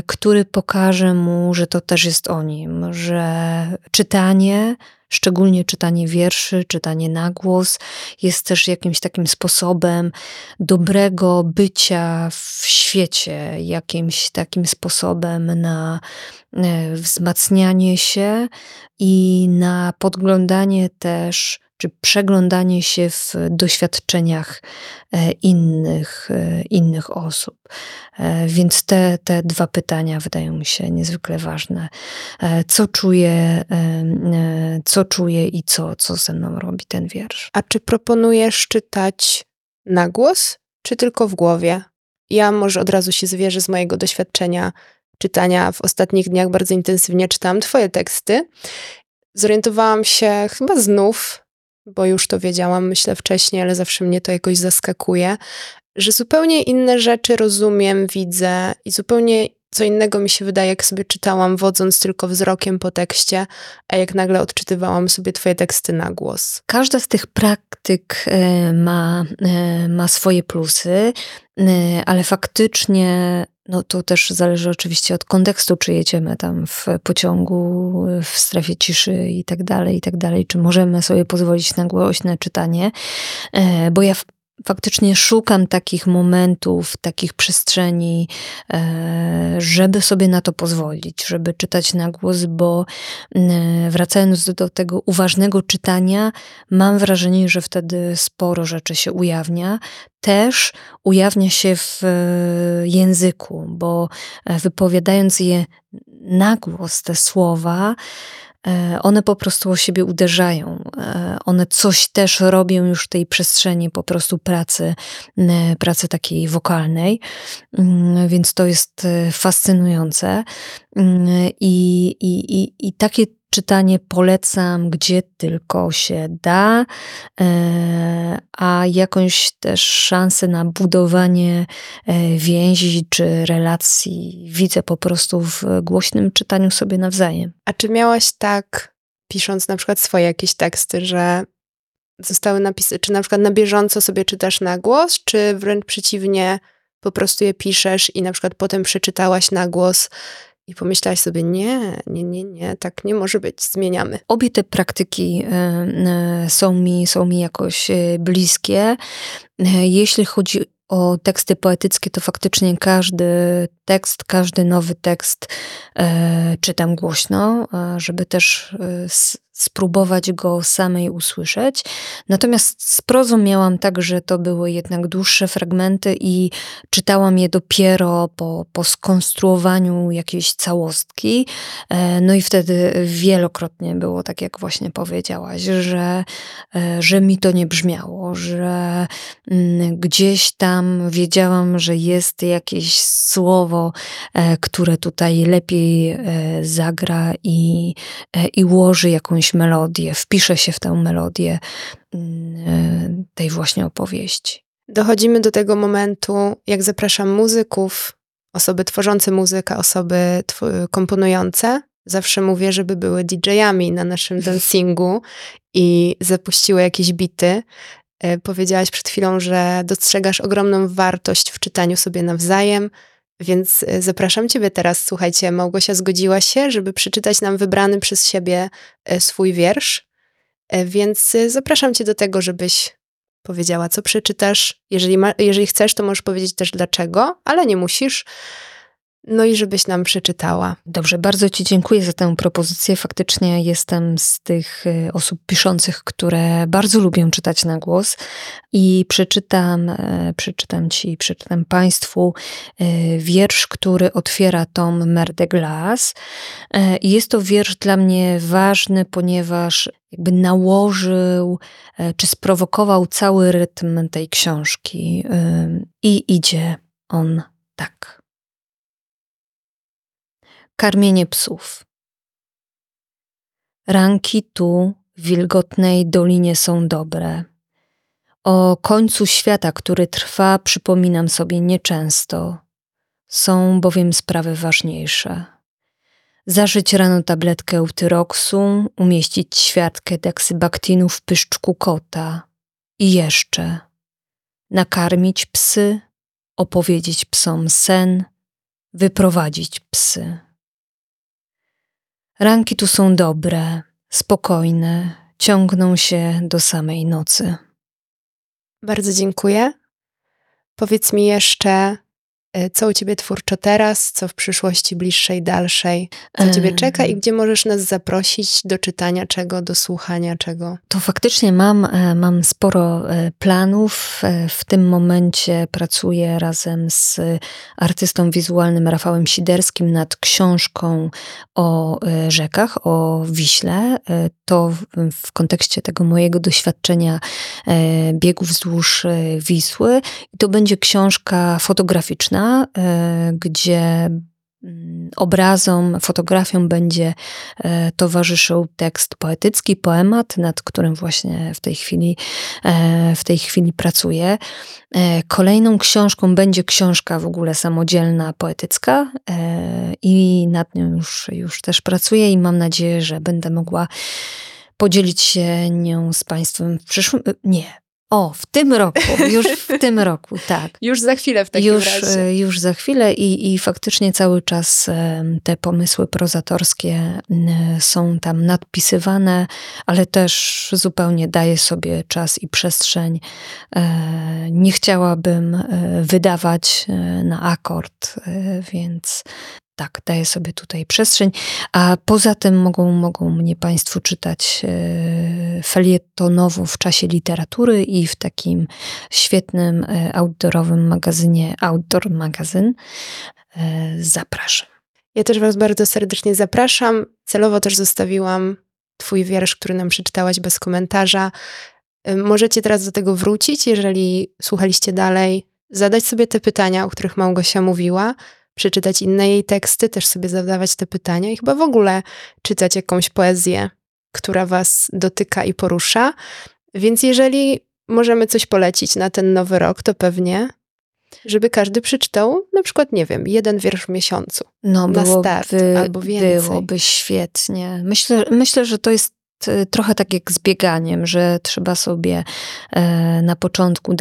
Speaker 2: który pokaże mu, że to też jest o nim, że czytanie szczególnie czytanie wierszy, czytanie na głos jest też jakimś takim sposobem dobrego bycia w świecie, jakimś takim sposobem na e, wzmacnianie się i na podglądanie też czy przeglądanie się w doświadczeniach e, innych, e, innych osób. E, więc te, te dwa pytania wydają mi się niezwykle ważne. Co czuję, co czuję i co, co ze mną robi ten wiersz.
Speaker 1: A czy proponujesz czytać na głos, czy tylko w głowie? Ja może od razu się zwierzę z mojego doświadczenia czytania w ostatnich dniach bardzo intensywnie czytałam Twoje teksty. Zorientowałam się chyba znów, bo już to wiedziałam, myślę wcześniej, ale zawsze mnie to jakoś zaskakuje, że zupełnie inne rzeczy rozumiem, widzę i zupełnie co innego mi się wydaje, jak sobie czytałam, wodząc tylko wzrokiem po tekście, a jak nagle odczytywałam sobie Twoje teksty na głos.
Speaker 2: Każda z tych praktyk e, ma, e, ma swoje plusy, e, ale faktycznie no to też zależy oczywiście od kontekstu, czy jedziemy tam w pociągu, w strefie ciszy i tak dalej, i tak dalej, czy możemy sobie pozwolić na głośne czytanie, bo ja faktycznie szukam takich momentów, takich przestrzeni, e, żeby sobie na to pozwolić, żeby czytać na głos, bo wracając do tego uważnego czytania, mam wrażenie, że wtedy sporo rzeczy się ujawnia. Też ujawnia się w e, języku, bo e, wypowiadając je na głos, te słowa, E, one po prostu o siebie uderzają. E, one coś też robią już w tej przestrzeni po prostu pracy, pracy takiej wokalnej, mm, więc to jest e, fascynujące. Mm, I, i, i, i takie czytanie polecam, gdzie tylko się da, e, a jakąś też szansę na budowanie e, więzi czy relacji widzę po prostu w głośnym czytaniu sobie nawzajem.
Speaker 1: A czy miałaś tak, pisząc na przykład swoje jakieś teksty, że zostały napisane, czy na przykład na bieżąco sobie czytasz na głos, czy wręcz przeciwnie, po prostu je piszesz i na przykład potem przeczytałaś na głos i pomyślałaś sobie, nie, nie, nie, nie, tak nie może być, zmieniamy.
Speaker 2: Obie te praktyki e, e, są mi, są mi jakoś e, bliskie. Jeśli chodzi o teksty poetyckie, to faktycznie każdy tekst, każdy nowy tekst czytam głośno, żeby też spróbować go samej usłyszeć. Natomiast z prozą miałam tak, że to były jednak dłuższe fragmenty i czytałam je dopiero po, po skonstruowaniu jakiejś całostki. E, no i wtedy wielokrotnie było tak, jak właśnie powiedziałaś, że, e, że mi to nie brzmiało, że mm, gdzieś tam wiedziałam, że jest jakieś słowo, e, które tutaj lepiej zagra i, i ułoży jakąś melodię, wpiszę się w tę melodię mm, tej właśnie opowieści.
Speaker 1: Dochodzimy do tego momentu, jak zapraszam muzyków, osoby tworzące muzykę, osoby komponujące. Zawsze mówię, żeby były DJ-ami na naszym [laughs] dancingu i zapuściły jakieś bity. E, powiedziałaś przed chwilą, że dostrzegasz ogromną wartość w czytaniu sobie nawzajem, więc e, zapraszam Ciebie teraz. Słuchajcie, Małgosia zgodziła się, żeby przeczytać nam wybrany przez siebie e, swój wiersz. E, więc zapraszam Cię do tego, żebyś powiedziała, co przeczytasz. Jeżeli, ma, jeżeli chcesz, to możesz powiedzieć też dlaczego, ale nie musisz. No i żebyś nam przeczytała.
Speaker 2: Dobrze, bardzo Ci dziękuję za tę propozycję. Faktycznie jestem z tych y, osób piszących, które bardzo lubią czytać na głos i przeczytam, e, przeczytam Ci, przeczytam Państwu e, wiersz, który otwiera tom Mer de jest to wiersz dla mnie ważny, ponieważ jakby nałożył czy sprowokował cały rytm tej książki i idzie on tak. Karmienie psów. Ranki tu, w wilgotnej dolinie są dobre. O końcu świata, który trwa, przypominam sobie nieczęsto. Są bowiem sprawy ważniejsze. Zażyć rano tabletkę eutyroksu, umieścić świadkę deksybaktinu w pyszczku kota. I jeszcze. Nakarmić psy, opowiedzieć psom sen, wyprowadzić psy. Ranki tu są dobre, spokojne, ciągną się do samej nocy.
Speaker 1: Bardzo dziękuję. Powiedz mi jeszcze, co u ciebie twórczo teraz, co w przyszłości bliższej, dalszej, co ciebie czeka i gdzie możesz nas zaprosić do czytania czego, do słuchania czego?
Speaker 2: To faktycznie mam, e, mam sporo e, planów. W tym momencie pracuję razem z artystą wizualnym Rafałem Siderskim nad książką o rzekach, o Wiśle. To w kontekście tego mojego doświadczenia biegu wzdłuż Wisły. I to będzie książka fotograficzna, E, gdzie mm, obrazom, fotografią będzie e, towarzyszył tekst poetycki, poemat, nad którym właśnie w tej chwili, e, w tej chwili pracuję. Kolejną książką będzie książka w ogóle samodzielna, poetycka i nad nią już, już też pracuję i mam nadzieję, że będę mogła podzielić się nią z Państwem w przyszłym, nie, o, w tym roku, już w [laughs] tym roku, tak.
Speaker 1: Już za chwilę w takim
Speaker 2: już,
Speaker 1: razie.
Speaker 2: E, już za chwilę i, i faktycznie cały czas e, te pomysły prozatorskie są tam nadpisywane, ale też zupełnie daję sobie czas i przestrzeń. E, nie chciałabym wydawać na akord, więc tak, daję sobie tutaj przestrzeń, a poza tym mogą, mogą mnie Państwo czytać e, felietonowo w czasie literatury i w takim świetnym e, outdoorowym magazynie Outdoor Magazyn. E, zapraszam.
Speaker 1: Ja też Was bardzo serdecznie zapraszam. Celowo też zostawiłam Twój wiersz, który nam przeczytałaś bez komentarza. Możecie teraz do tego wrócić, jeżeli słuchaliście dalej, zadać sobie te pytania, o których Małgosia mówiła przeczytać inne jej teksty, też sobie zadawać te pytania i chyba w ogóle czytać jakąś poezję, która was dotyka i porusza. Więc jeżeli możemy coś polecić na ten nowy rok, to pewnie żeby każdy przeczytał na przykład, nie wiem, jeden wiersz w miesiącu. No, na byłoby, start albo więcej.
Speaker 2: Byłoby świetnie. Myślę, myślę, że to jest e, trochę tak jak z bieganiem, że trzeba sobie e, na początku e,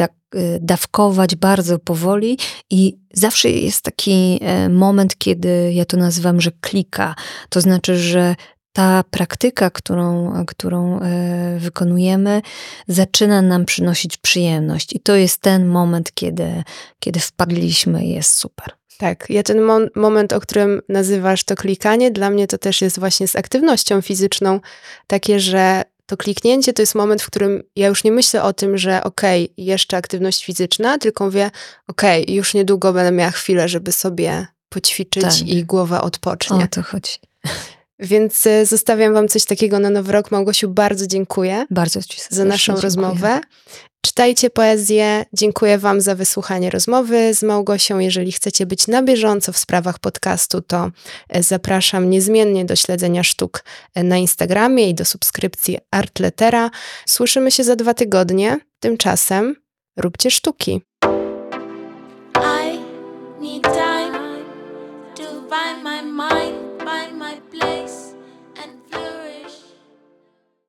Speaker 2: dawkować bardzo powoli i zawsze jest taki e, moment, kiedy ja to nazywam, że klika. To znaczy, że ta praktyka, którą, którą e, wykonujemy, zaczyna nam przynosić przyjemność. I to jest ten moment, kiedy, kiedy wpadliśmy jest super.
Speaker 1: Tak, ja ten mo moment, o którym nazywasz to klikanie, dla mnie to też jest właśnie z aktywnością fizyczną takie, że to kliknięcie to jest moment, w którym ja już nie myślę o tym, że okej, okay, jeszcze aktywność fizyczna, tylko mówię, okej, okay, już niedługo będę miała chwilę, żeby sobie poćwiczyć tak. i głowa odpocznie.
Speaker 2: O to chodzi.
Speaker 1: Więc e, zostawiam Wam coś takiego na nowy rok. Małgosiu, bardzo dziękuję.
Speaker 2: Bardzo Ci
Speaker 1: za naszą
Speaker 2: dziękuję.
Speaker 1: rozmowę. Czytajcie poezję. Dziękuję Wam za wysłuchanie rozmowy z Małgosią. Jeżeli chcecie być na bieżąco w sprawach podcastu, to e, zapraszam niezmiennie do śledzenia sztuk e, na Instagramie i do subskrypcji Artletera. Słyszymy się za dwa tygodnie. Tymczasem róbcie sztuki. I need time to find my mind, find my place.